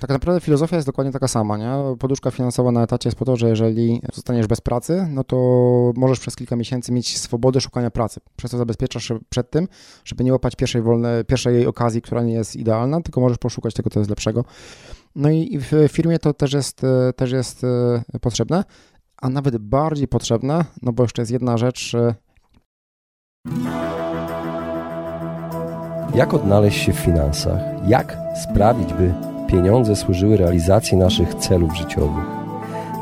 Tak naprawdę filozofia jest dokładnie taka sama, nie? Poduszka finansowa na etacie jest po to, że jeżeli zostaniesz bez pracy, no to możesz przez kilka miesięcy mieć swobodę szukania pracy. Przez to zabezpieczasz się przed tym, żeby nie łapać pierwszej, wolne, pierwszej okazji, która nie jest idealna, tylko możesz poszukać tego, co jest lepszego. No i w firmie to też jest, też jest e, potrzebne, a nawet bardziej potrzebne, no bo jeszcze jest jedna rzecz. E, Jak odnaleźć się w finansach? Jak sprawić, by pieniądze służyły realizacji naszych celów życiowych?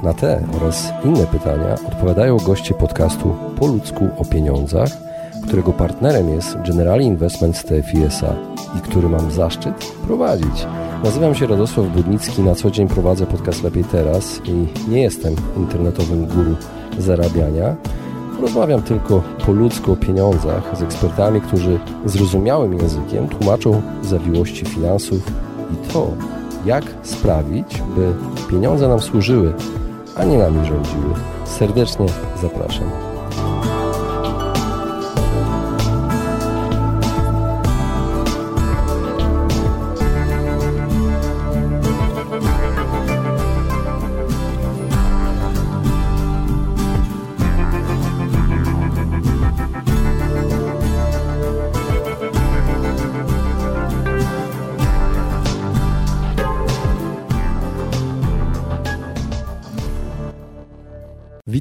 Na te oraz inne pytania odpowiadają goście podcastu Po ludzku o pieniądzach, którego partnerem jest Generali Investment TFISA i który mam zaszczyt prowadzić. Nazywam się Radosław Budnicki, na co dzień prowadzę podcast Lepiej Teraz i nie jestem internetowym guru zarabiania. Rozmawiam tylko po ludzku o pieniądzach z ekspertami, którzy zrozumiałym językiem tłumaczą zawiłości finansów i to, jak sprawić, by pieniądze nam służyły, a nie nami rządziły. Serdecznie zapraszam.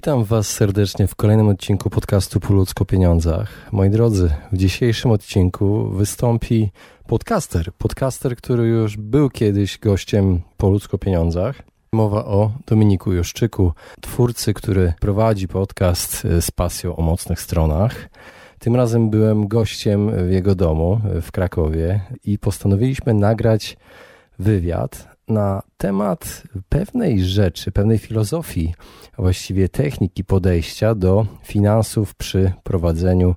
Witam Was serdecznie w kolejnym odcinku podcastu Po pieniądzach. Moi drodzy, w dzisiejszym odcinku wystąpi podcaster. Podcaster, który już był kiedyś gościem Po pieniądzach. Mowa o Dominiku Joszczyku, twórcy, który prowadzi podcast z pasją o mocnych stronach. Tym razem byłem gościem w jego domu w Krakowie i postanowiliśmy nagrać wywiad na temat pewnej rzeczy, pewnej filozofii, a właściwie techniki podejścia do finansów przy prowadzeniu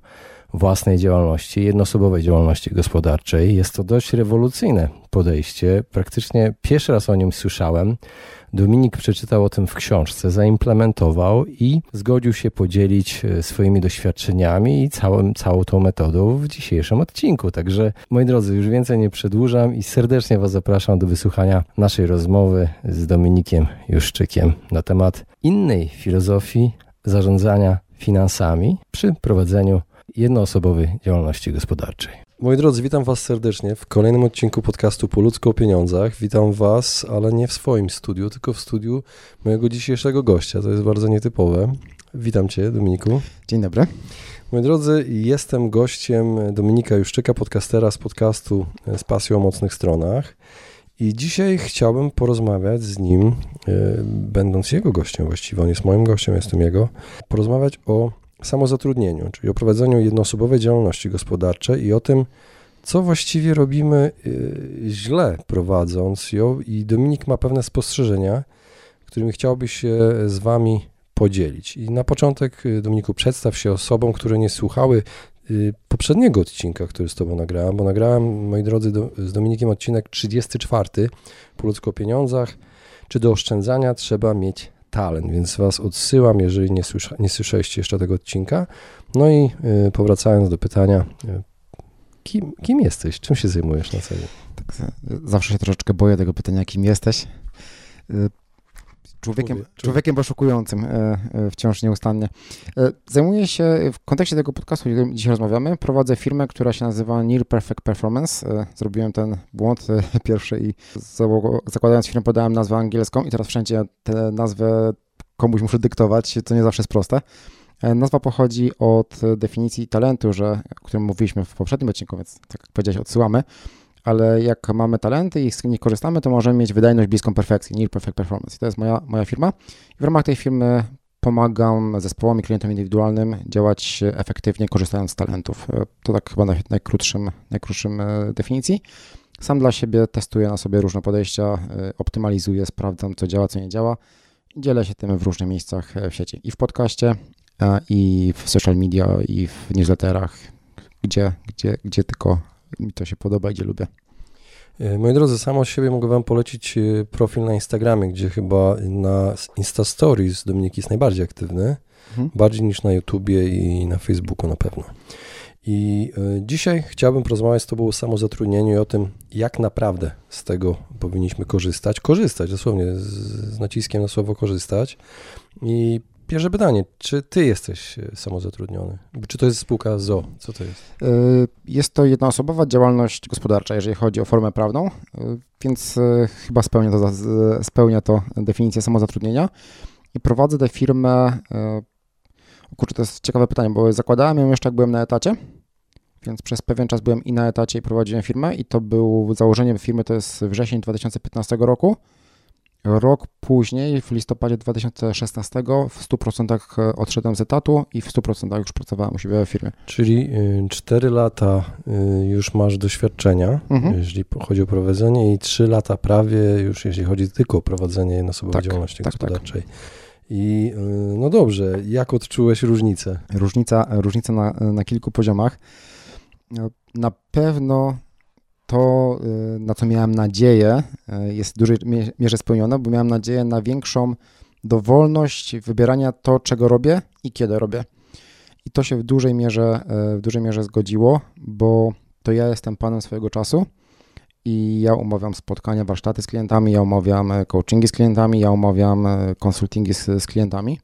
własnej działalności, jednoosobowej działalności gospodarczej. Jest to dość rewolucyjne podejście. Praktycznie pierwszy raz o nim słyszałem. Dominik przeczytał o tym w książce, zaimplementował i zgodził się podzielić e, swoimi doświadczeniami i całym, całą tą metodą w dzisiejszym odcinku. Także moi drodzy, już więcej nie przedłużam i serdecznie Was zapraszam do wysłuchania naszej rozmowy z Dominikiem Juszczykiem na temat innej filozofii zarządzania finansami przy prowadzeniu jednoosobowej działalności gospodarczej. Moi drodzy, witam Was serdecznie w kolejnym odcinku podcastu Po ludzko o pieniądzach. Witam Was, ale nie w swoim studiu, tylko w studiu mojego dzisiejszego gościa. To jest bardzo nietypowe. Witam Cię, Dominiku. Dzień dobry. Moi drodzy, jestem gościem Dominika Juszczyka, podcastera z podcastu z pasją o mocnych stronach. I dzisiaj chciałbym porozmawiać z nim, e, będąc jego gościem właściwie, on jest moim gościem, jestem jego, porozmawiać o samozatrudnieniu, czyli o prowadzeniu jednoosobowej działalności gospodarczej i o tym, co właściwie robimy y, źle prowadząc ją i Dominik ma pewne spostrzeżenia, którymi chciałby się z Wami podzielić. I na początek, y, Dominiku, przedstaw się osobom, które nie słuchały y, poprzedniego odcinka, który z Tobą nagrałem, bo nagrałem, moi drodzy, do, z Dominikiem odcinek 34 po ludzko o pieniądzach. Czy do oszczędzania trzeba mieć talent, więc Was odsyłam, jeżeli nie, słysza, nie słyszeliście jeszcze tego odcinka. No i y, powracając do pytania, y, kim, kim jesteś? Czym się zajmujesz na co dzień? Tak, zawsze się troszeczkę boję tego pytania, kim jesteś. Człowiekiem, człowiekiem poszukującym e, e, wciąż nieustannie. E, zajmuję się w kontekście tego podcastu, o którym dzisiaj rozmawiamy, prowadzę firmę, która się nazywa Near Perfect Performance. Zrobiłem ten błąd pierwszy i zakładając firmę podałem nazwę angielską i teraz wszędzie tę nazwę komuś muszę dyktować, co nie zawsze jest proste. Nazwa pochodzi od definicji talentu, że, o którym mówiliśmy w poprzednim odcinku, więc tak jak powiedziałeś, odsyłamy ale jak mamy talenty i z nich korzystamy, to możemy mieć wydajność bliską perfekcji, near perfect performance. I to jest moja, moja firma. I w ramach tej firmy pomagam zespołom i klientom indywidualnym działać efektywnie, korzystając z talentów. To tak chyba naj, najkrótszym, najkrótszym e, definicji. Sam dla siebie testuję na sobie różne podejścia, e, optymalizuję, sprawdzam, co działa, co nie działa. Dzielę się tym w różnych miejscach e, w sieci. I w podcaście, i w social media, i w newsletterach, gdzie, gdzie, gdzie tylko mi to się podoba, gdzie lubię. E, moi drodzy, samo z siebie mogę Wam polecić e, profil na Instagramie, gdzie chyba na Insta Stories Dominik jest najbardziej aktywny, mhm. bardziej niż na YouTubie i na Facebooku na pewno. I dzisiaj chciałbym porozmawiać z Tobą o samozatrudnieniu i o tym, jak naprawdę z tego powinniśmy korzystać. Korzystać, dosłownie z, z naciskiem na słowo korzystać. I Pierwsze pytanie, czy ty jesteś e, samozatrudniony? Czy to jest spółka ZO? Co to jest? E, jest to jednoosobowa działalność gospodarcza, jeżeli chodzi o formę prawną, e, więc chyba spełnia to, spełnia to definicję samozatrudnienia. I prowadzę tę firmę, kurczę, to jest ciekawe pytanie, bo zakładałem ją jeszcze jak byłem na etacie, więc przez pewien czas byłem i na etacie i prowadziłem firmę i to był założeniem firmy, to jest wrzesień 2015 roku. Rok później, w listopadzie 2016, w 100% e, odszedłem z etatu i w 100% już pracowałem u siebie w firmie. Czyli 4 y, lata y, już masz doświadczenia, mhm. jeżeli chodzi o prowadzenie, i 3 lata prawie już, jeśli chodzi tylko o prowadzenie jednoosobowej tak, działalności tak, tak. gospodarczej. Tak. I y, no dobrze, jak odczułeś różnicę? Różnica, różnica na, na kilku poziomach. Na pewno to, y, na co miałem nadzieję, y, jest w dużej mierze spełnione, bo miałem nadzieję na większą dowolność wybierania to, czego robię i kiedy robię. I to się w dużej mierze, y, w dużej mierze zgodziło, bo to ja jestem panem swojego czasu i ja umawiam spotkania, warsztaty z klientami, ja umawiam coachingi z klientami, ja umawiam konsultingi z, z klientami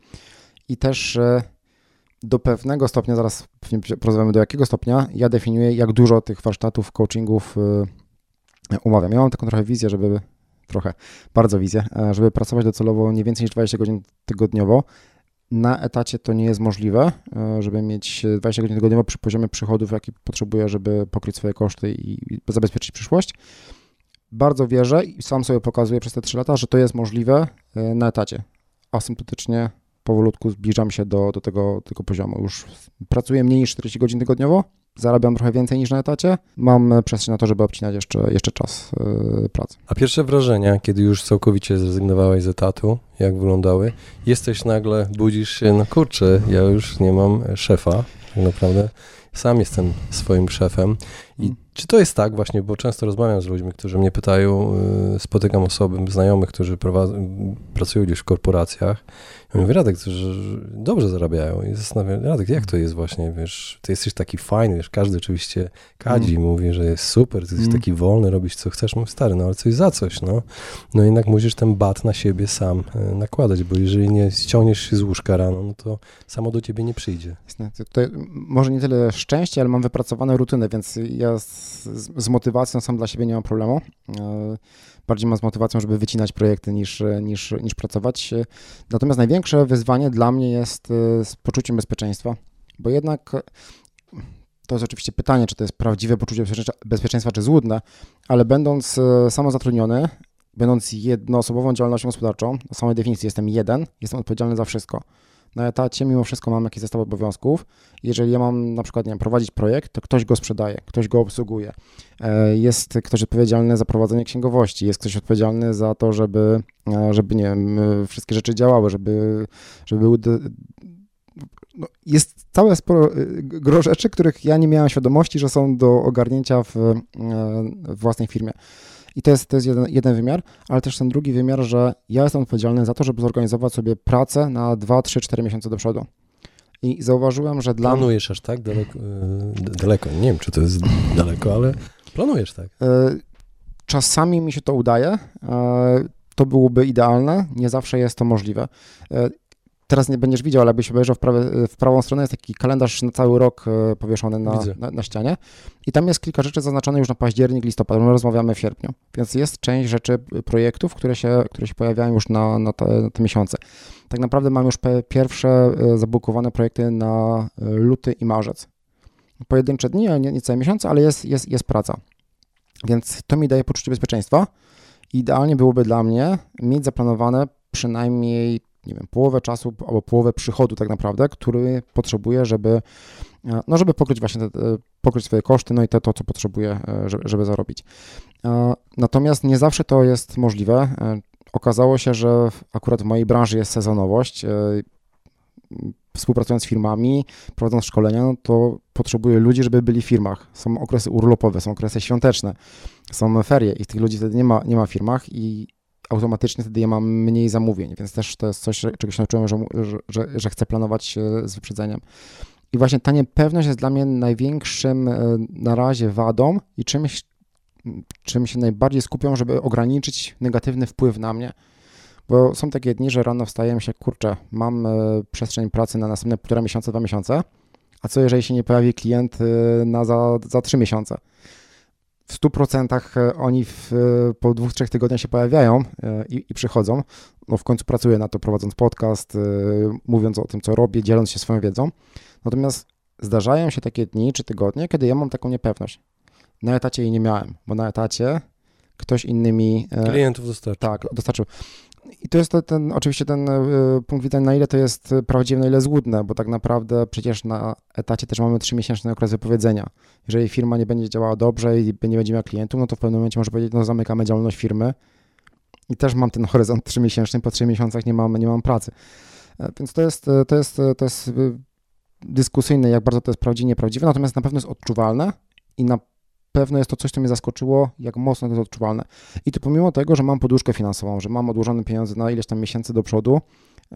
i też do pewnego stopnia, zaraz porozmawiamy do jakiego stopnia, ja definiuję, jak dużo tych warsztatów, coachingów y, umawiam. Ja mam taką trochę wizję, żeby, trochę, bardzo wizję, e, żeby pracować docelowo nie więcej niż 20 godzin tygodniowo. Na etacie to nie jest możliwe, e, żeby mieć 20 godzin tygodniowo przy poziomie przychodów, jaki potrzebuję, żeby pokryć swoje koszty i zabezpieczyć przyszłość. Bardzo wierzę i sam sobie pokazuję przez te 3 lata, że to jest możliwe e, na etacie. Asymptotycznie powolutku zbliżam się do, do tego, tego poziomu. Już pracuję mniej niż 40 godzin tygodniowo, zarabiam trochę więcej niż na etacie, mam przestrzeń na to, żeby obcinać jeszcze, jeszcze czas yy, pracy. A pierwsze wrażenia, kiedy już całkowicie zrezygnowałeś z etatu, jak wyglądały? Jesteś nagle, budzisz się, no kurczę, ja już nie mam szefa, tak naprawdę sam jestem swoim szefem. I hmm. czy to jest tak właśnie, bo często rozmawiam z ludźmi, którzy mnie pytają, y, spotykam osoby, znajomych, którzy pracują gdzieś w korporacjach ja mówię, Radek, że dobrze zarabiają. I zastanawiam Radek, jak to jest właśnie, wiesz, ty jesteś taki fajny, wiesz, każdy oczywiście kadzi, mm. mówi, że jest super, ty jesteś mm. taki wolny, robisz co chcesz, mówię, stary, no ale coś za coś, no. No jednak musisz ten bat na siebie sam e, nakładać, bo jeżeli nie ściągniesz się z łóżka rano, no to samo do ciebie nie przyjdzie. To może nie tyle szczęście, ale mam wypracowane rutyny, więc ja z, z motywacją sam dla siebie nie mam problemu. E, bardziej mam z motywacją, żeby wycinać projekty niż, niż, niż pracować. Natomiast największe wyzwanie dla mnie jest e, z poczuciem bezpieczeństwa, bo jednak to jest oczywiście pytanie, czy to jest prawdziwe poczucie bezpieczeństwa, czy złudne, ale będąc e, samozatrudniony, będąc jednoosobową działalnością gospodarczą, na samej definicji jestem jeden, jestem odpowiedzialny za wszystko na etacie mimo wszystko mam jakiś zestaw obowiązków. Jeżeli ja mam na przykład nie wiem, prowadzić projekt, to ktoś go sprzedaje, ktoś go obsługuje. E, jest ktoś odpowiedzialny za prowadzenie księgowości, jest ktoś odpowiedzialny za to, żeby, e, żeby nie wiem, e, wszystkie rzeczy działały, żeby, żeby były no, jest całe sporo gro rzeczy, których ja nie miałem świadomości, że są do ogarnięcia w, w własnej firmie. I to jest, to jest jeden, jeden wymiar, ale też ten drugi wymiar, że ja jestem odpowiedzialny za to, żeby zorganizować sobie pracę na 2, 3, 4 miesiące do przodu. I zauważyłem, że dla. Planujesz aż tak daleko, yy, daleko? Nie wiem, czy to jest daleko, ale planujesz tak. Yy, czasami mi się to udaje. Yy, to byłoby idealne, nie zawsze jest to możliwe teraz nie będziesz widział, ale jakbyś obejrzał w, prawe, w prawą stronę, jest taki kalendarz na cały rok e, powieszony na, na, na, ścianie i tam jest kilka rzeczy zaznaczone już na październik, listopad, my rozmawiamy w sierpniu, więc jest część rzeczy, projektów, które się, które się pojawiają już na, na, te, na te miesiące. Tak naprawdę mam już pierwsze e, zabukowane projekty na e, luty i marzec. Pojedyncze dni, nie, nie całe miesiące, ale jest, jest, jest praca. Więc to mi daje poczucie bezpieczeństwa. Idealnie byłoby dla mnie mieć zaplanowane przynajmniej nie wiem, połowę czasu albo połowę przychodu tak naprawdę, który potrzebuję, żeby, e, no żeby pokryć właśnie, te, pokryć swoje koszty, no i to, to co potrzebuję, e, żeby, żeby zarobić. E, natomiast nie zawsze to jest możliwe. Okazało się, że akurat w mojej branży jest sezonowość. Współpracując z firmami, prowadząc szkolenia, no to potrzebuję ludzi, żeby byli w firmach. Są okresy urlopowe, są okresy świąteczne, są ferie i tych ludzi wtedy nie ma, nie ma w firmach i automatycznie wtedy ja mam mniej zamówień, więc też to jest coś, czego się nauczyłem, że, że, że chcę planować z wyprzedzeniem. I właśnie ta niepewność jest dla mnie największym na razie wadą i czymś, czym się najbardziej skupią, żeby ograniczyć negatywny wpływ na mnie. Bo są takie dni, że rano wstaję się, kurczę, mam e, przestrzeń pracy na następne półtora miesiąca, dwa miesiące, a co jeżeli się nie pojawi klient e, na za, za trzy miesiące? W 100% e, oni w, po dwóch, trzech tygodniach się pojawiają i, i przychodzą. No w końcu pracuję na to, prowadząc podcast, mówiąc o tym, co robię, dzieląc się swoją wiedzą. Natomiast zdarzają się takie dni czy tygodnie, kiedy ja mam taką niepewność. Na etacie jej nie miałem, bo na etacie ktoś inny mi... Klientów dostarczył. Tak, dostarczył. I to jest ten, ten oczywiście ten e, punkt widzenia, na ile to jest prawdziwe, na ile złudne, bo tak naprawdę przecież na etacie też mamy trzymiesięczny okres wypowiedzenia. Jeżeli firma nie będzie działała dobrze i nie będzie miała klientów, no to w pewnym momencie może powiedzieć, no zamykamy działalność firmy i też mam ten horyzont trzymiesięczny, po trzech miesiącach nie mam, nie mam pracy. E, więc to jest, to jest, to jest dyskusyjne, jak bardzo to jest prawdziwe, nieprawdziwe, natomiast na pewno jest odczuwalne i na pewno jest to coś, co mnie zaskoczyło, jak mocno to jest odczuwalne. I to pomimo tego, że mam poduszkę finansową, że mam odłożone pieniądze na ileś tam miesięcy do przodu,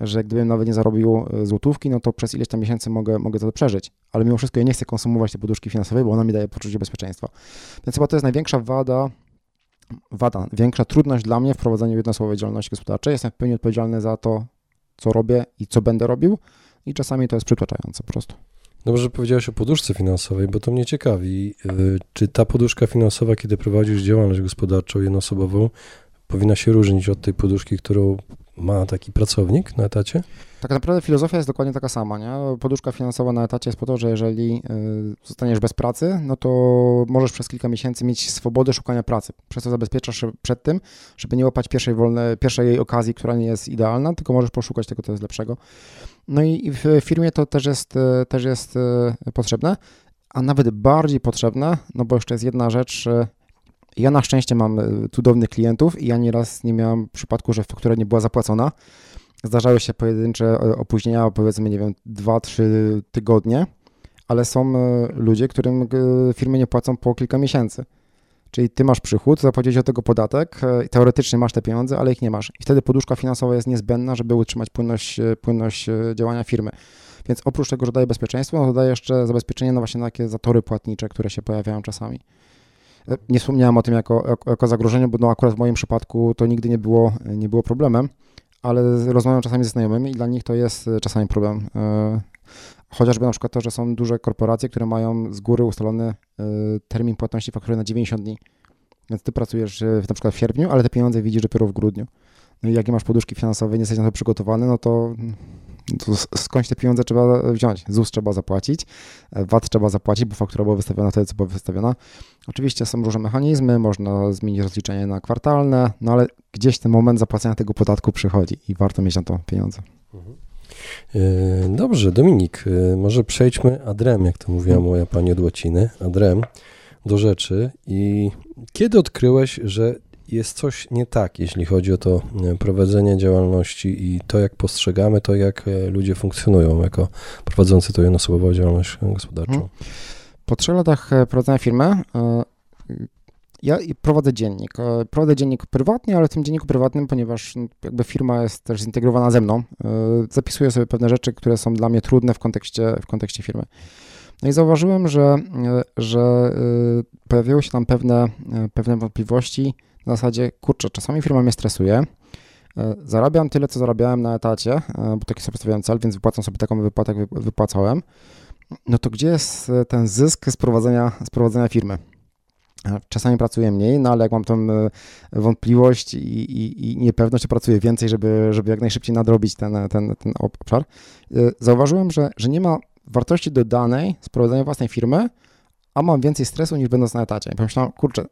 że gdybym nawet nie zarobił e, złotówki, no to przez ileś tam miesięcy mogę, mogę to przeżyć. Ale mimo wszystko ja nie chcę konsumować tej poduszki finansowej, bo ona mi daje poczucie bezpieczeństwa. Więc chyba to jest największa wada, wada, większa trudność dla mnie w prowadzeniu jednosłowej działalności gospodarczej. Jestem w pełni odpowiedzialny za to, co robię i co będę robił i czasami to jest przytłaczające po prostu. Dobrze, że powiedziałeś o poduszce finansowej, bo to mnie ciekawi. Y, czy ta poduszka finansowa, kiedy prowadzisz działalność gospodarczą jednoosobową, powinna się różnić od tej poduszki, którą ma taki pracownik na etacie? Tak naprawdę filozofia jest dokładnie taka sama. Nie? Poduszka finansowa na etacie jest po to, że jeżeli y, zostaniesz bez pracy, no to możesz przez kilka miesięcy mieć swobodę szukania pracy. Przez to zabezpieczasz się przed tym, żeby nie łapać pierwszej, wolne, pierwszej okazji, która nie jest idealna, tylko możesz poszukać tego, co jest lepszego. No i w firmie to też jest, y, też jest y, potrzebne, a nawet bardziej potrzebne, no bo jeszcze jest jedna rzecz, ja na szczęście mam cudownych klientów i ja nieraz nie miałem przypadku, że faktura nie była zapłacona. Zdarzały się pojedyncze e, opóźnienia, powiedzmy, nie wiem, 2-3 tygodnie, ale są e, ludzie, którym e, firmy nie płacą po kilka miesięcy. Czyli ty masz przychód, zapłacić od tego podatek, teoretycznie masz te pieniądze, ale ich nie masz. I wtedy poduszka finansowa jest niezbędna, żeby utrzymać płynność, płynność działania firmy. Więc oprócz tego, że daje bezpieczeństwo, no to daje jeszcze zabezpieczenie na właśnie na takie zatory płatnicze, które się pojawiają czasami. Nie wspomniałem o tym jako, jako, zagrożeniu, bo no akurat w moim przypadku to nigdy nie było, nie było problemem, ale rozmawiam czasami ze znajomymi i dla nich to jest e, czasami problem. E, chociażby na przykład to, że są duże korporacje, które mają z góry ustalony e, termin płatności faktury na 90 dni. Więc ty pracujesz na przykład w sierpniu, ale te pieniądze widzisz dopiero w grudniu. No i jak nie masz poduszki finansowej, nie jesteś na to przygotowany, no to to skądś te pieniądze trzeba wziąć? ZUS trzeba zapłacić, VAT trzeba zapłacić, bo faktura była wystawiona wtedy, co była wystawiona. Oczywiście są różne mechanizmy, można zmienić rozliczenie na kwartalne, no ale gdzieś ten moment zapłacenia tego podatku przychodzi i warto mieć na to pieniądze. Mhm. E, dobrze, Dominik, e, może przejdźmy adrem, jak to mówiła moja pani od łaciny, adrem do rzeczy i kiedy odkryłeś, że jest coś nie tak, jeśli chodzi o to e, prowadzenie działalności i to, jak postrzegamy, to jak ludzie funkcjonują jako prowadzący to jednoosobową działalność gospodarczą. Mhm. Po trzech latach prowadzenia firmy ja prowadzę dziennik. Prowadzę dziennik prywatnie, ale w tym dzienniku prywatnym, ponieważ no, jakby firma jest też zintegrowana ze mną, zapisuję sobie pewne rzeczy, które są dla mnie trudne w kontekście, w kontekście firmy. No i zauważyłem, że, że pojawiły się tam pewne, pewne wątpliwości na zasadzie, kurczę, czasami firma mnie stresuje, e, zarabiam tyle, co zarabiałem na etacie, e, bo taki sobie stawiałem cel, więc wypłacam sobie taką wypłatę, jak wypłacałem, no to gdzie jest e, ten zysk z prowadzenia, z prowadzenia firmy? Czasami pracuję mniej, no ale jak mam tą wątpliwość i, i, i niepewność, to pracuję więcej, żeby, żeby jak najszybciej nadrobić ten, ten, ten obszar. Zauważyłem, że, że nie ma wartości dodanej z prowadzenia własnej firmy, a mam więcej stresu niż będąc na etacie. Pomyślałem, kurczę,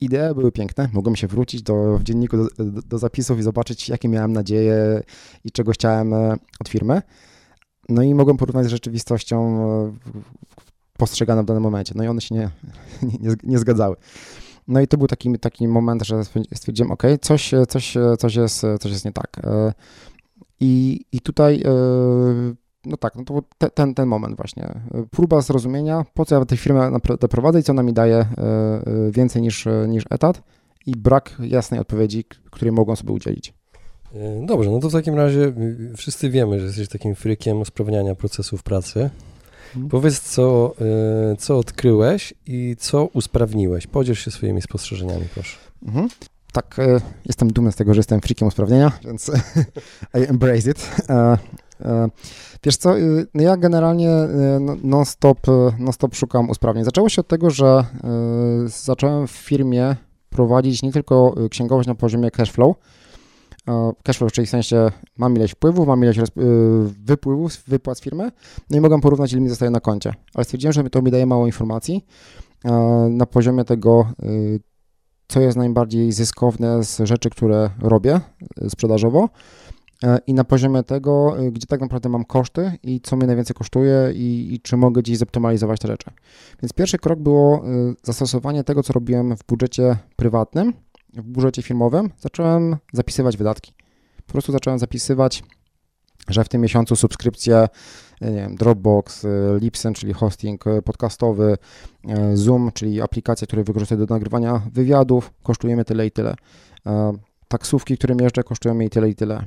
idee były piękne. Mogłem się wrócić do, w dzienniku do, do, zapisów i zobaczyć, jakie miałem nadzieje i czego chciałem e, od firmy. No i mogłem porównać z rzeczywistością e, postrzeganą w danym momencie. No i one się nie, nie, nie zgadzały. No i to był taki, taki moment, że stwierdziłem, ok, coś, coś, coś, jest, coś jest nie tak. E, I, i tutaj no tak, no to te, ten, ten moment właśnie. Próba zrozumienia, po co ja tę firmę naprawdę prowadzę i co ona mi daje e, e, więcej niż, niż etat i brak jasnej odpowiedzi, której mogą sobie udzielić. E, dobrze, no to w takim razie wszyscy wiemy, że jesteś takim frykiem usprawniania procesów pracy. Mhm. Powiedz, co, y, co odkryłeś i co usprawniłeś. Podziel się swoimi spostrzeżeniami, proszę. Mhm. Tak, y, jestem dumny z tego, że jestem freakiem usprawnienia, więc I embrace it. Wiesz co, no ja generalnie no, non-stop, non-stop szukam usprawnień. Zaczęło się od tego, że zacząłem w firmie prowadzić nie tylko księgowość na poziomie cashflow, cashflow, czyli w sensie mam ileś wpływów, mam ileś y, wypływów, wypłat z firmy, no i mogę porównać, ile mi zostaje na koncie. Ale stwierdziłem, że to mi daje mało informacji na poziomie tego, y, co jest najbardziej zyskowne z rzeczy, które robię y, sprzedażowo i na poziomie tego, gdzie tak naprawdę mam koszty i co mnie najwięcej kosztuje i, i, czy mogę gdzieś zoptymalizować te rzeczy. Więc pierwszy krok było zastosowanie tego, co robiłem w budżecie prywatnym, w budżecie firmowym zacząłem zapisywać wydatki. Po prostu zacząłem zapisywać, że w tym miesiącu subskrypcje nie wiem, Dropbox, y, Lipsen, czyli hosting y, podcastowy, Zoom, czyli aplikacja, którą wykorzystuję do nagrywania wywiadów, kosztuje tyle i tyle. Taksówki, które jeżdżę, kosztują mnie tyle i tyle.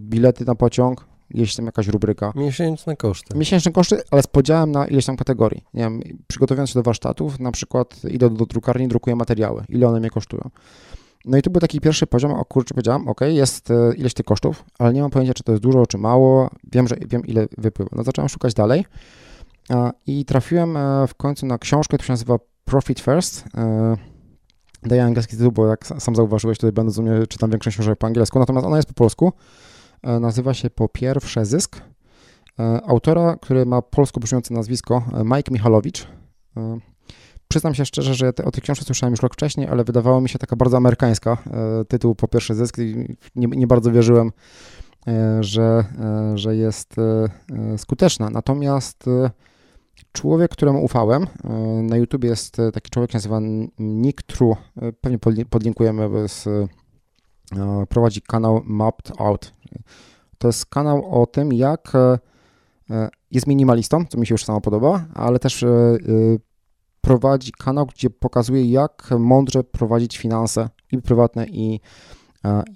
Bilety na pociąg, jeśli tam jakaś rubryka. Miesięczne koszty. Miesięczne koszty, ale z podziałem na ileś tam kategorii. Nie wiem, przygotowując się do warsztatów, na przykład idę do drukarni, drukuję materiały, ile one mnie kosztują. No i tu był taki pierwszy poziom, o kurczę, powiedziałem, ok, jest e, ileś tych kosztów, ale nie mam pojęcia, czy to jest dużo, czy mało, wiem, że wiem, ile wypływa. No zacząłem szukać dalej i trafiłem e, w końcu na książkę, która się nazywa Profit First. E, daję angielski tytuł, bo jak sam zauważyłeś, tutaj będę mnie czytam większość książek po angielsku, natomiast ona jest po polsku. Nazywa się Po pierwsze zysk. Autora, który ma polsko brzmiące nazwisko, Mike Michalowicz. Przyznam się szczerze, że te, o tej książce słyszałem już rok wcześniej, ale wydawało mi się taka bardzo amerykańska. E, tytuł po pierwszy zysk i nie, nie bardzo wierzyłem, e, że, e, że jest skuteczna. Natomiast człowiek, któremu ufałem, na YouTube jest taki człowiek, nazywa Nick True, pewnie podlinkujemy, jest, prowadzi kanał Mapped Out. To jest kanał o tym, jak jest minimalistą, co mi się już samo podoba, ale też prowadzi kanał, gdzie pokazuje, jak mądrze prowadzić finanse i prywatne, i,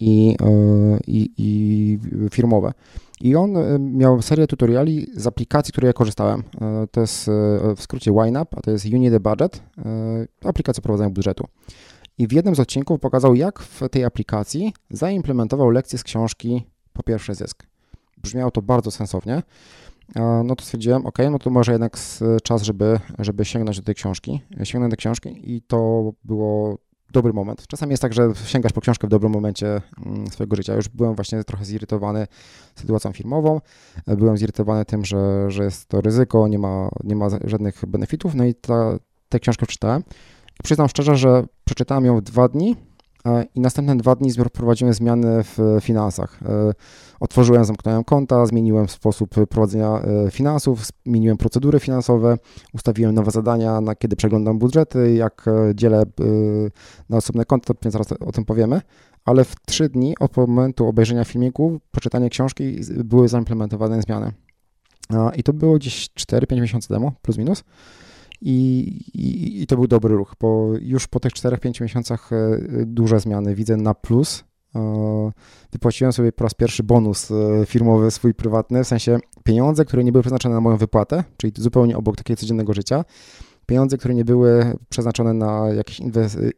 i, e, i, i firmowe. I on e, miał serię tutoriali z aplikacji, której ja korzystałem. E, to jest w skrócie YNAB, a to jest You Need a Budget, aplikacja prowadzenia budżetu. I w jednym z odcinków pokazał, jak w tej aplikacji zaimplementował lekcję z książki Po pierwsze zysk. Brzmiało to bardzo sensownie no to stwierdziłem, ok, no to może jednak czas, żeby, żeby sięgnąć do tej książki. Sięgnąłem do książki i to było dobry moment. Czasami jest tak, że sięgasz po książkę w dobrym momencie mm, swojego życia. Już byłem właśnie trochę zirytowany sytuacją firmową, byłem zirytowany tym, że, że jest to ryzyko, nie ma, nie ma żadnych benefitów, no i ta, tę książkę przeczytałem. Przyznam szczerze, że przeczytałem ją w dwa dni, i następne dwa dni wprowadziłem zmiany w finansach. E, otworzyłem, zamknąłem konta, zmieniłem sposób prowadzenia e, finansów, zmieniłem procedury finansowe, ustawiłem nowe zadania, na kiedy przeglądam budżety, jak e, dzielę na osobne konta, więc zaraz o tym powiemy. Ale w trzy dni od momentu obejrzenia filmiku, przeczytania książki były zaimplementowane zmiany. I to było gdzieś 4-5 miesięcy temu, plus minus. I, i, I, to był dobry ruch, bo już po tych 4-5 miesiącach e, duże zmiany widzę na plus. E, wypłaciłem sobie po raz pierwszy bonus e, firmowy, swój prywatny, w sensie pieniądze, które nie były przeznaczone na moją wypłatę, czyli zupełnie obok takiego codziennego życia. Pieniądze, które nie były przeznaczone na jakieś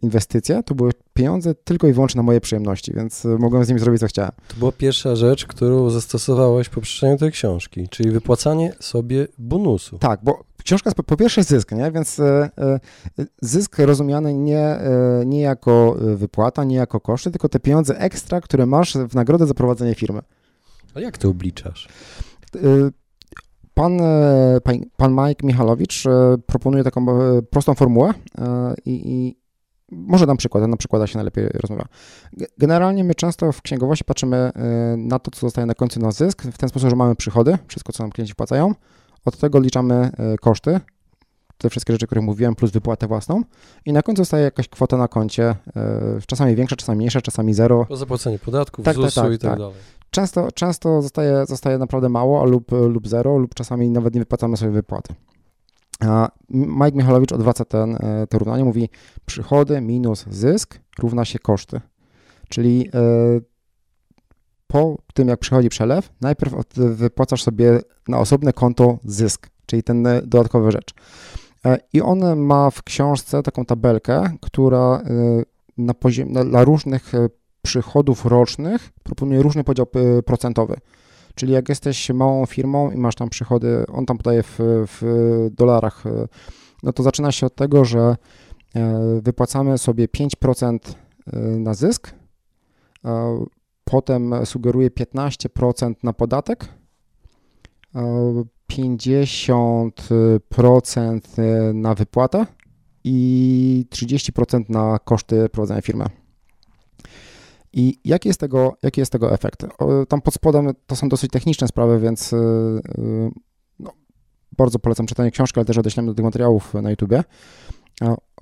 inwestycje, to były pieniądze tylko i wyłącznie na moje przyjemności, więc mogłem z nimi zrobić co chciałem. To była pierwsza rzecz, którą zastosowałeś po przeczytaniu tej książki, czyli wypłacanie sobie bonusu. Tak, bo książka jest po pierwsze zysk, nie? więc e, e, zysk rozumiany nie, e, nie jako wypłata, nie jako koszty, tylko te pieniądze ekstra, które masz w nagrodę za prowadzenie firmy. A jak to obliczasz? Pan, pan, Mike Michalowicz proponuje taką prostą formułę i, i może dam przykład, na przykładach się najlepiej rozmawia. Generalnie my często w księgowości patrzymy na to, co zostaje na końcu na zysk, w ten sposób, że mamy przychody, wszystko, co nam klienci wpłacają, od tego liczamy e, koszty, te wszystkie rzeczy, które mówiłem, plus wypłatę własną i na końcu zostaje jakaś kwota na koncie, e, czasami większa, czasami mniejsza, czasami zero. Po zapłacenie podatków, tak, ZUS-u tak, tak, i tak, tak, dalej. Często, często zostaje, zostaje naprawdę mało lub, lub zero, lub czasami nawet nie wypłacamy sobie wypłaty. A Mike Michalowicz odwraca ten, e, to równanie, mówi przychody minus zysk równa się koszty. Czyli po tym, jak przychodzi przelew, najpierw wypłacasz sobie na osobne konto zysk, czyli ten dodatkowa rzecz. I on ma w książce taką tabelkę, która na poziom, dla różnych przychodów rocznych proponuje różny podział procentowy. Czyli jak jesteś małą firmą i masz tam przychody, on tam podaje w, w dolarach, no to zaczyna się od tego, że wypłacamy sobie 5% na zysk, potem sugeruje 15% na podatek, 50% na wypłatę i 30% na koszty prowadzenia firmy. I jaki jest tego, jaki jest tego efekt? Tam pod spodem to są dosyć techniczne sprawy, więc y, no, bardzo polecam czytanie książki, ale też odeślemy do tych materiałów na YouTubie.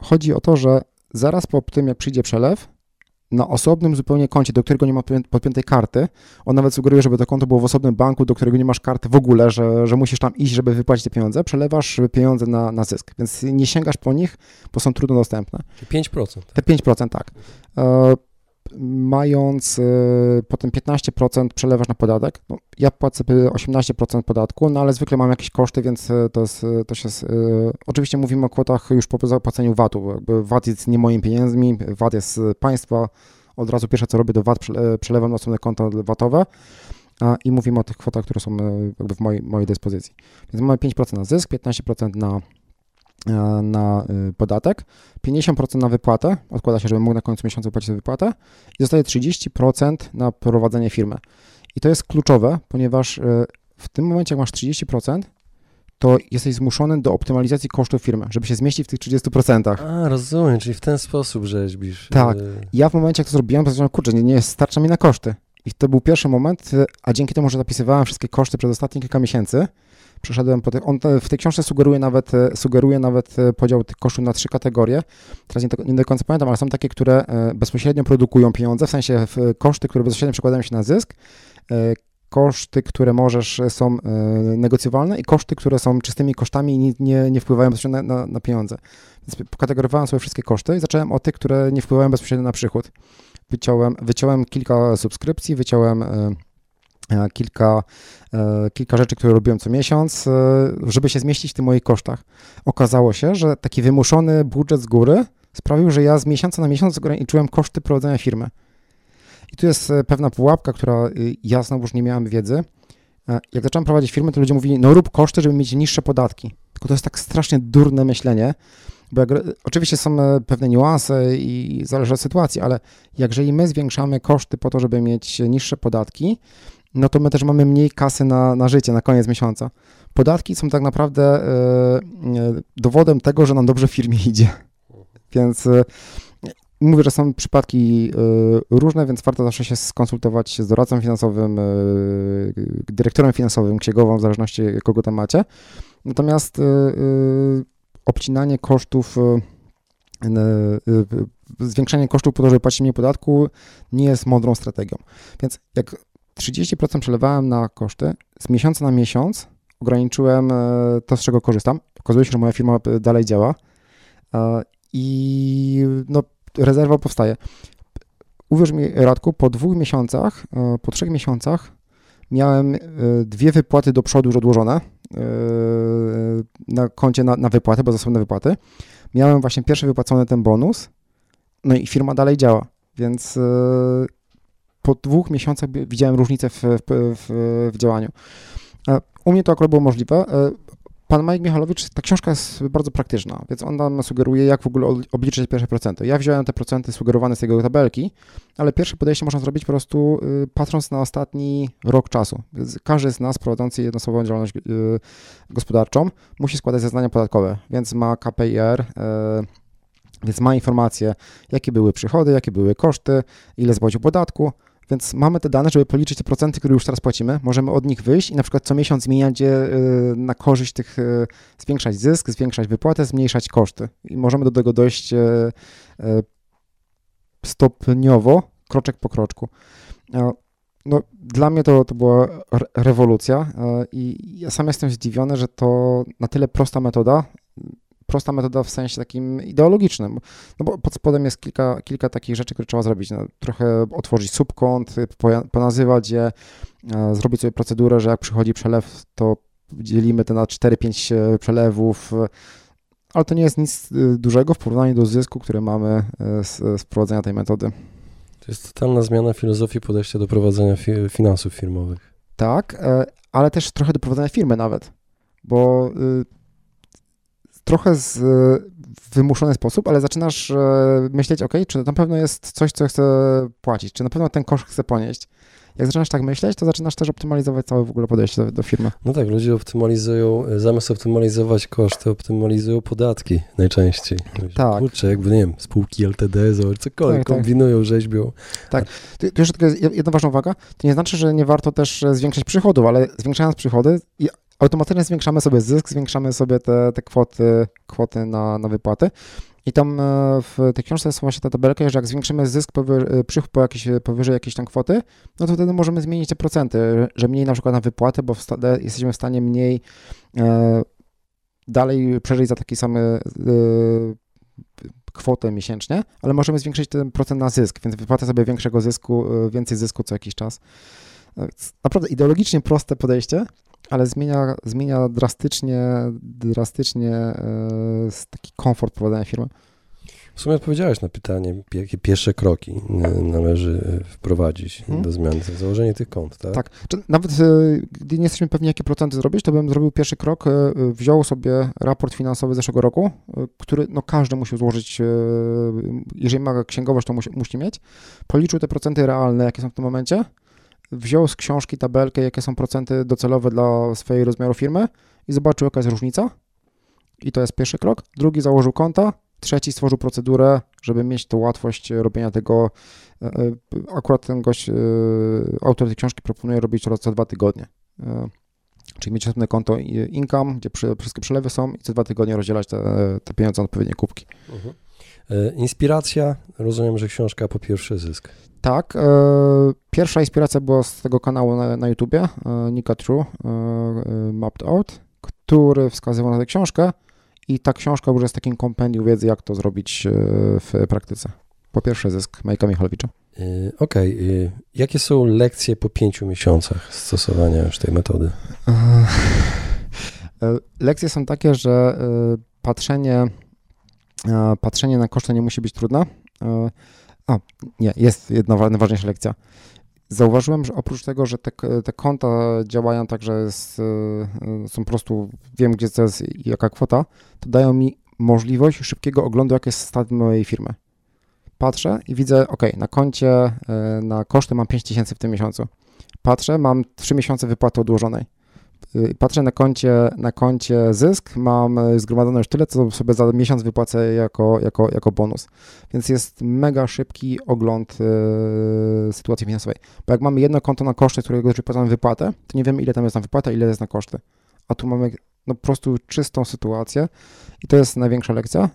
Chodzi o to, że zaraz po tym, jak przyjdzie przelew, na osobnym zupełnie koncie, do którego nie ma podpiętej karty. On nawet sugeruje, żeby to konto było w osobnym banku, do którego nie masz karty w ogóle, że, że musisz tam iść, żeby wypłacić te pieniądze. Przelewasz pieniądze na, na zysk, więc nie sięgasz po nich, bo są trudno dostępne. 5%. Te 5%, tak. Mając y, potem 15% przelewasz na podatek. No, ja płacę 18% podatku, no ale zwykle mam jakieś koszty, więc y, to jest, to jest oczywiście mówimy o kwotach już po zapłaceniu VAT-u, jakby VAT jest nie moimi pieniędzmi, VAT jest państwa, od razu pierwsze co robię do VAT przelewam na osobne konto VAT-owe i mówimy o tych kwotach, które są jakby w mojej, mojej dyspozycji. Więc mamy 5% na zysk, 15% na na y, podatek, 50% na wypłatę, odkłada się, żeby mógł na końcu miesiąca wypłacić wypłatę i zostaje 30% na prowadzenie firmy. I to jest kluczowe, ponieważ y, w tym momencie, jak masz 30%, to jesteś zmuszony do optymalizacji kosztów firmy, żeby się zmieścić w tych 30%. A, rozumiem, czyli w ten sposób rzeźbisz. Tak. Ja w momencie, jak to zrobiłem, powiedziałem, kurczę, nie, nie, starcza mi na koszty. I to był pierwszy moment, a dzięki temu, że zapisywałem wszystkie koszty przez ostatnie kilka miesięcy, przeszedłem po tych, on w tej książce sugeruje nawet, e, sugeruje nawet e, podział tych kosztów na trzy kategorie. Teraz nie, nie do końca pamiętam, ale są takie, które e, bezpośrednio produkują pieniądze, w sensie koszty, które bezpośrednio przekładają się na zysk, koszty, które możesz, są negocjowalne i koszty, które są czystymi kosztami i nie, nie, nie wpływają bezpośrednio na, na, na pieniądze. Więc pokategorowałem sobie wszystkie koszty i zacząłem od tych, które nie wpływają bezpośrednio na przychód. Wyciąłem, wyciąłem kilka subskrypcji, wyciąłem kilka, e, kilka rzeczy, które robiłem co miesiąc, e, żeby się zmieścić w tych moich kosztach. Okazało się, że taki wymuszony budżet z góry sprawił, że ja z miesiąca na miesiąc ograniczyłem koszty prowadzenia firmy. I tu jest pewna pułapka, która ja znowuż nie miałem wiedzy. Jak zacząłem prowadzić firmę, to ludzie mówili, no rób koszty, żeby mieć niższe podatki. Tylko to jest tak strasznie durne myślenie, bo jak, oczywiście są pewne niuanse i zależy od sytuacji, ale jeżeli my zwiększamy koszty po to, żeby mieć niższe podatki, no to my też mamy mniej kasy na, na życie, na koniec miesiąca. Podatki są tak naprawdę y, dowodem tego, że nam dobrze w firmie idzie. Więc y, mówię, że są przypadki różne, więc warto zawsze się skonsultować z doradcą finansowym, dyrektorem finansowym, księgową, w zależności kogo tam macie. Natomiast obcinanie kosztów zwiększanie kosztów po to, żeby płacić mniej podatku, nie jest mądrą strategią. Więc jak 30% przelewałem na koszty. Z miesiąca na miesiąc ograniczyłem e, to, z czego korzystam. Okazuje się, że moja firma e, dalej działa e, i no, rezerwa powstaje. Uwierz mi, Radku, po dwóch miesiącach, po trzech miesiącach miałem dwie wypłaty do przodu już odłożone na koncie na, na wypłatę, bo zasobne wypłaty. Miałem właśnie pierwszy wypłacony ten bonus, no i firma dalej działa, więc po dwóch miesiącach widziałem różnicę w, w, w, w działaniu. E, u mnie to akurat było możliwe. E, pan Mike Michalowicz, ta książka jest bardzo praktyczna, więc on nam sugeruje, jak w ogóle obliczyć pierwsze procenty. Ja wziąłem te procenty sugerowane z jego tabelki, ale pierwsze podejście można zrobić po prostu y, patrząc na ostatni rok czasu. Każdy z nas prowadzący jednoosobową działalność y, gospodarczą musi składać zeznania podatkowe, więc ma KPIR, y, więc ma informacje, jakie były przychody, jakie były koszty, ile zapłacił podatku, więc mamy te dane, żeby policzyć te procenty, które już teraz płacimy. Możemy od nich wyjść i na przykład co miesiąc zmieniać je y, na korzyść tych, y, zwiększać zysk, zwiększać wypłatę, zmniejszać koszty. I możemy do tego dojść y, stopniowo, kroczek po kroczku. No, dla mnie to, to była rewolucja i ja sam jestem zdziwiony, że to na tyle prosta metoda prosta metoda w sensie takim ideologicznym. No bo pod spodem jest kilka, kilka takich rzeczy, które trzeba zrobić. No, trochę otworzyć subkont, ponazywać je, zrobić sobie procedurę, że jak przychodzi przelew, to dzielimy to na 4-5 e, przelewów, ale to nie jest nic dużego w porównaniu do zysku, który mamy z, z prowadzenia tej metody. To jest totalna zmiana filozofii podejścia do prowadzenia fi finansów firmowych. Tak, ale też trochę do prowadzenia firmy nawet, bo trochę z, w wymuszony sposób, ale zaczynasz e, myśleć, ok, czy na pewno jest coś, co chcę płacić, czy na pewno ten koszt chcę ponieść. Jak zaczynasz tak myśleć, to zaczynasz też optymalizować całe w ogóle podejście do, do firmy. No tak, ludzie optymalizują, zamiast optymalizować koszty, optymalizują podatki najczęściej. Tak. Kurczę, jakby, nie wiem, spółki LTD, zobacz, cokolwiek, tak, tak. kombinują, tak. rzeźbią. Tak. Tu jeszcze tylko jedna ważna uwaga, to nie znaczy, że nie warto też zwiększać przychodów, ale zwiększając przychody automatycznie zwiększamy sobie zysk, zwiększamy sobie te, te kwoty, kwoty na, na wypłaty. I tam e, w tej książce jest właśnie ta tabelka, że jak zwiększymy zysk, e, przychód po jakieś, powyżej jakiejś tam kwoty, no to wtedy możemy zmienić te procenty, że mniej na przykład na wypłatę, bo w jesteśmy w stanie mniej e, dalej przeżyć za taki samy e, kwotę miesięcznie, ale możemy zwiększyć ten procent na zysk, więc wypłatę sobie większego zysku, e, więcej zysku co jakiś czas. Naprawdę ideologicznie proste podejście, ale zmienia, zmienia drastycznie, drastycznie e, taki komfort prowadzenia firmy. W sumie odpowiedziałeś na pytanie, jakie pierwsze kroki należy e, wprowadzić hmm. do zmiany, założenie tych kont, tak? Tak. Nawet e, gdy nie jesteśmy pewni, jakie procenty zrobić, to bym zrobił pierwszy krok, wziął sobie raport finansowy zeszłego roku, który no, każdy musi złożyć, jeżeli ma księgowość, to musi, musi mieć, policzył te procenty realne, jakie są w tym momencie, wziął z książki tabelkę, jakie są procenty docelowe dla swojej rozmiaru firmy i zobaczył, jaka jest różnica. I to jest pierwszy krok. Drugi założył konta. Trzeci stworzył procedurę, żeby mieć tą łatwość robienia tego. E, e, akurat ten gość, e, autor tej książki proponuje robić co dwa tygodnie. Czyli mieć osobne konto income, gdzie wszystkie przelewy są i co dwa tygodnie rozdzielać te, te pieniądze na odpowiednie kubki. Mhm. Inspiracja, rozumiem, że książka po pierwszy zysk. Tak. E, pierwsza inspiracja była z tego kanału na, na YouTubie, e, Nika True, e, Mapped Out, który wskazywał na tę książkę i ta książka już jest takim kompendium wiedzy, jak to zrobić w praktyce. Po pierwsze zysk Majka Michalowicza. Okej. Okay. Jakie są lekcje po pięciu miesiącach stosowania już tej metody? Lekcje są takie, że patrzenie, patrzenie na koszty nie musi być trudne. A, nie, jest jedna najważniejsza lekcja. Zauważyłem, że oprócz tego, że te, te konta działają tak, że jest, e, są po prostu, wiem gdzie to jest jaka kwota, to dają mi możliwość szybkiego oglądu, jakie jest stan mojej firmy. Patrzę i widzę, ok, na koncie, e, na koszty mam 5000 w tym miesiącu. Patrzę, mam 3 miesiące wypłaty odłożonej patrzę na koncie, na koncie zysk, mam y, zgromadzone już tyle, co sobie za miesiąc wypłacę jako, jako, jako bonus. Więc jest mega szybki ogląd y, sytuacji finansowej. Bo jak mamy jedno konto na koszty, którego wypłacamy wypłatę, to nie wiemy, ile tam jest na wypłatę, ile jest na koszty. A tu mamy no, po prostu czystą sytuację i to jest największa lekcja,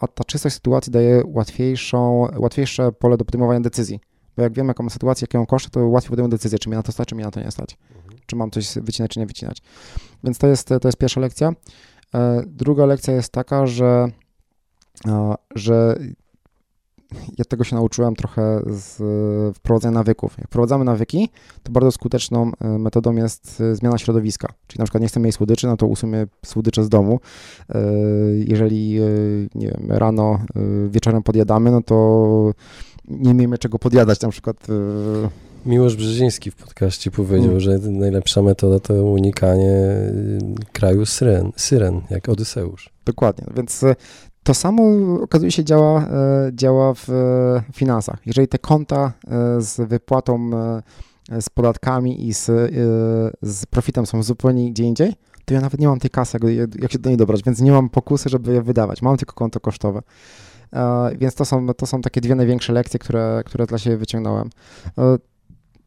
a ta czystość sytuacji daje łatwiejszą, łatwiejsze pole do podejmowania decyzji. Bo jak wiemy, jaką ma sytuację, jakie mam koszty, to łatwiej podejmę decyzję, czy mnie na to stać, czy mnie na to nie stać. Czy mam coś wycinać, czy nie wycinać. Więc to jest, to jest pierwsza lekcja. E, druga lekcja jest taka, że, e, że ja tego się nauczyłem trochę z wprowadzenia nawyków. Jak wprowadzamy nawyki, to bardzo skuteczną e, metodą jest zmiana środowiska. Czyli na przykład nie chcemy mieć słodyczy, no to usuńmy słodycze z domu. Jeżeli, nie wiem, rano, wieczorem podjadamy, no to nie miejmy czego podjadać na przykład. Miłosz Brzeziński w podcaście powiedział, mm. że najlepsza metoda to unikanie y, kraju syren, syren jak Odyseusz. Dokładnie, więc e, to samo okazuje się działa, e, działa w finansach. Jeżeli te konta z wypłatą, z podatkami i z, z profitem są zupełnie gdzie indziej, to ja nawet nie mam tej kasy, jak się do niej dobrać, więc nie mam pokusy, żeby je wydawać. Mam tylko konto kosztowe. Więc to są, to są takie dwie największe lekcje, które, które dla siebie wyciągnąłem.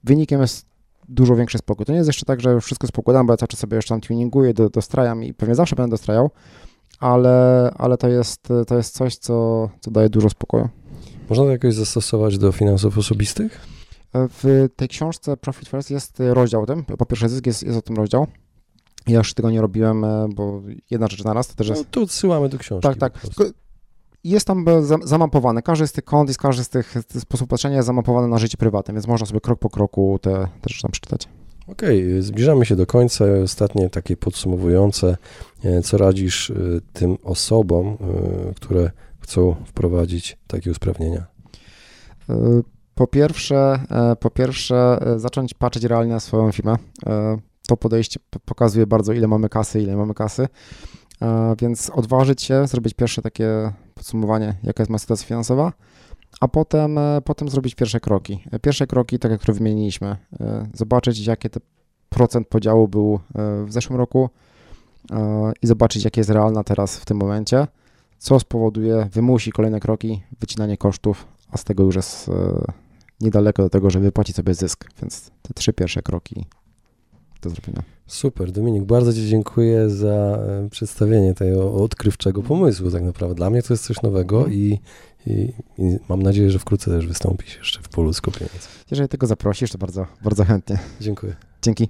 E, wynikiem jest dużo większy spokój. To nie jest jeszcze tak, że wszystko spokładam, bo ja cały czas sobie jeszcze tam tuninguję, do, dostrajam i pewnie zawsze będę dostrajał, ale, ale to, jest, to jest coś, co, co daje dużo spokoju. Można to jakoś zastosować do finansów osobistych? E, w tej książce Profit First jest rozdział o tym. Po pierwsze, zysk jest, jest o tym rozdział. Ja już tego nie robiłem, bo jedna rzecz na raz to też jest... No, to odsyłamy do książki. Tak, tak jest tam zamapowane. Każdy z tych kont i każdy z tych sposobów patrzenia jest zamapowany na życie prywatne, więc można sobie krok po kroku te, te rzeczy tam przeczytać. Okej, okay, zbliżamy się do końca. Ostatnie takie podsumowujące. E, co radzisz e, tym osobom, e, które chcą wprowadzić takie usprawnienia? Po pierwsze, po pierwsze zacząć patrzeć realnie na swoją firmę. To podejście pokazuje bardzo, ile mamy kasy, ile mamy kasy. Więc odważyć się, zrobić pierwsze takie podsumowanie, jaka jest moja sytuacja finansowa, a potem, potem zrobić pierwsze kroki. Pierwsze kroki, tak jak które wymieniliśmy, zobaczyć, jakie te procent podziału był w zeszłym roku, i zobaczyć, jakie jest realna teraz w tym momencie, co spowoduje, wymusi kolejne kroki, wycinanie kosztów, a z tego już jest e, niedaleko do tego, żeby wypłacić sobie zysk. Więc te trzy pierwsze kroki do zrobienia. Super, Dominik, bardzo Ci dziękuję za e, przedstawienie tego odkrywczego pomysłu. Tak naprawdę dla mnie to jest coś nowego mm. i, i, i, mam nadzieję, że wkrótce też wystąpisz jeszcze w polu skupienia. Jeżeli tego zaprosisz, to bardzo, bardzo chętnie. Dziękuję. Dzięki.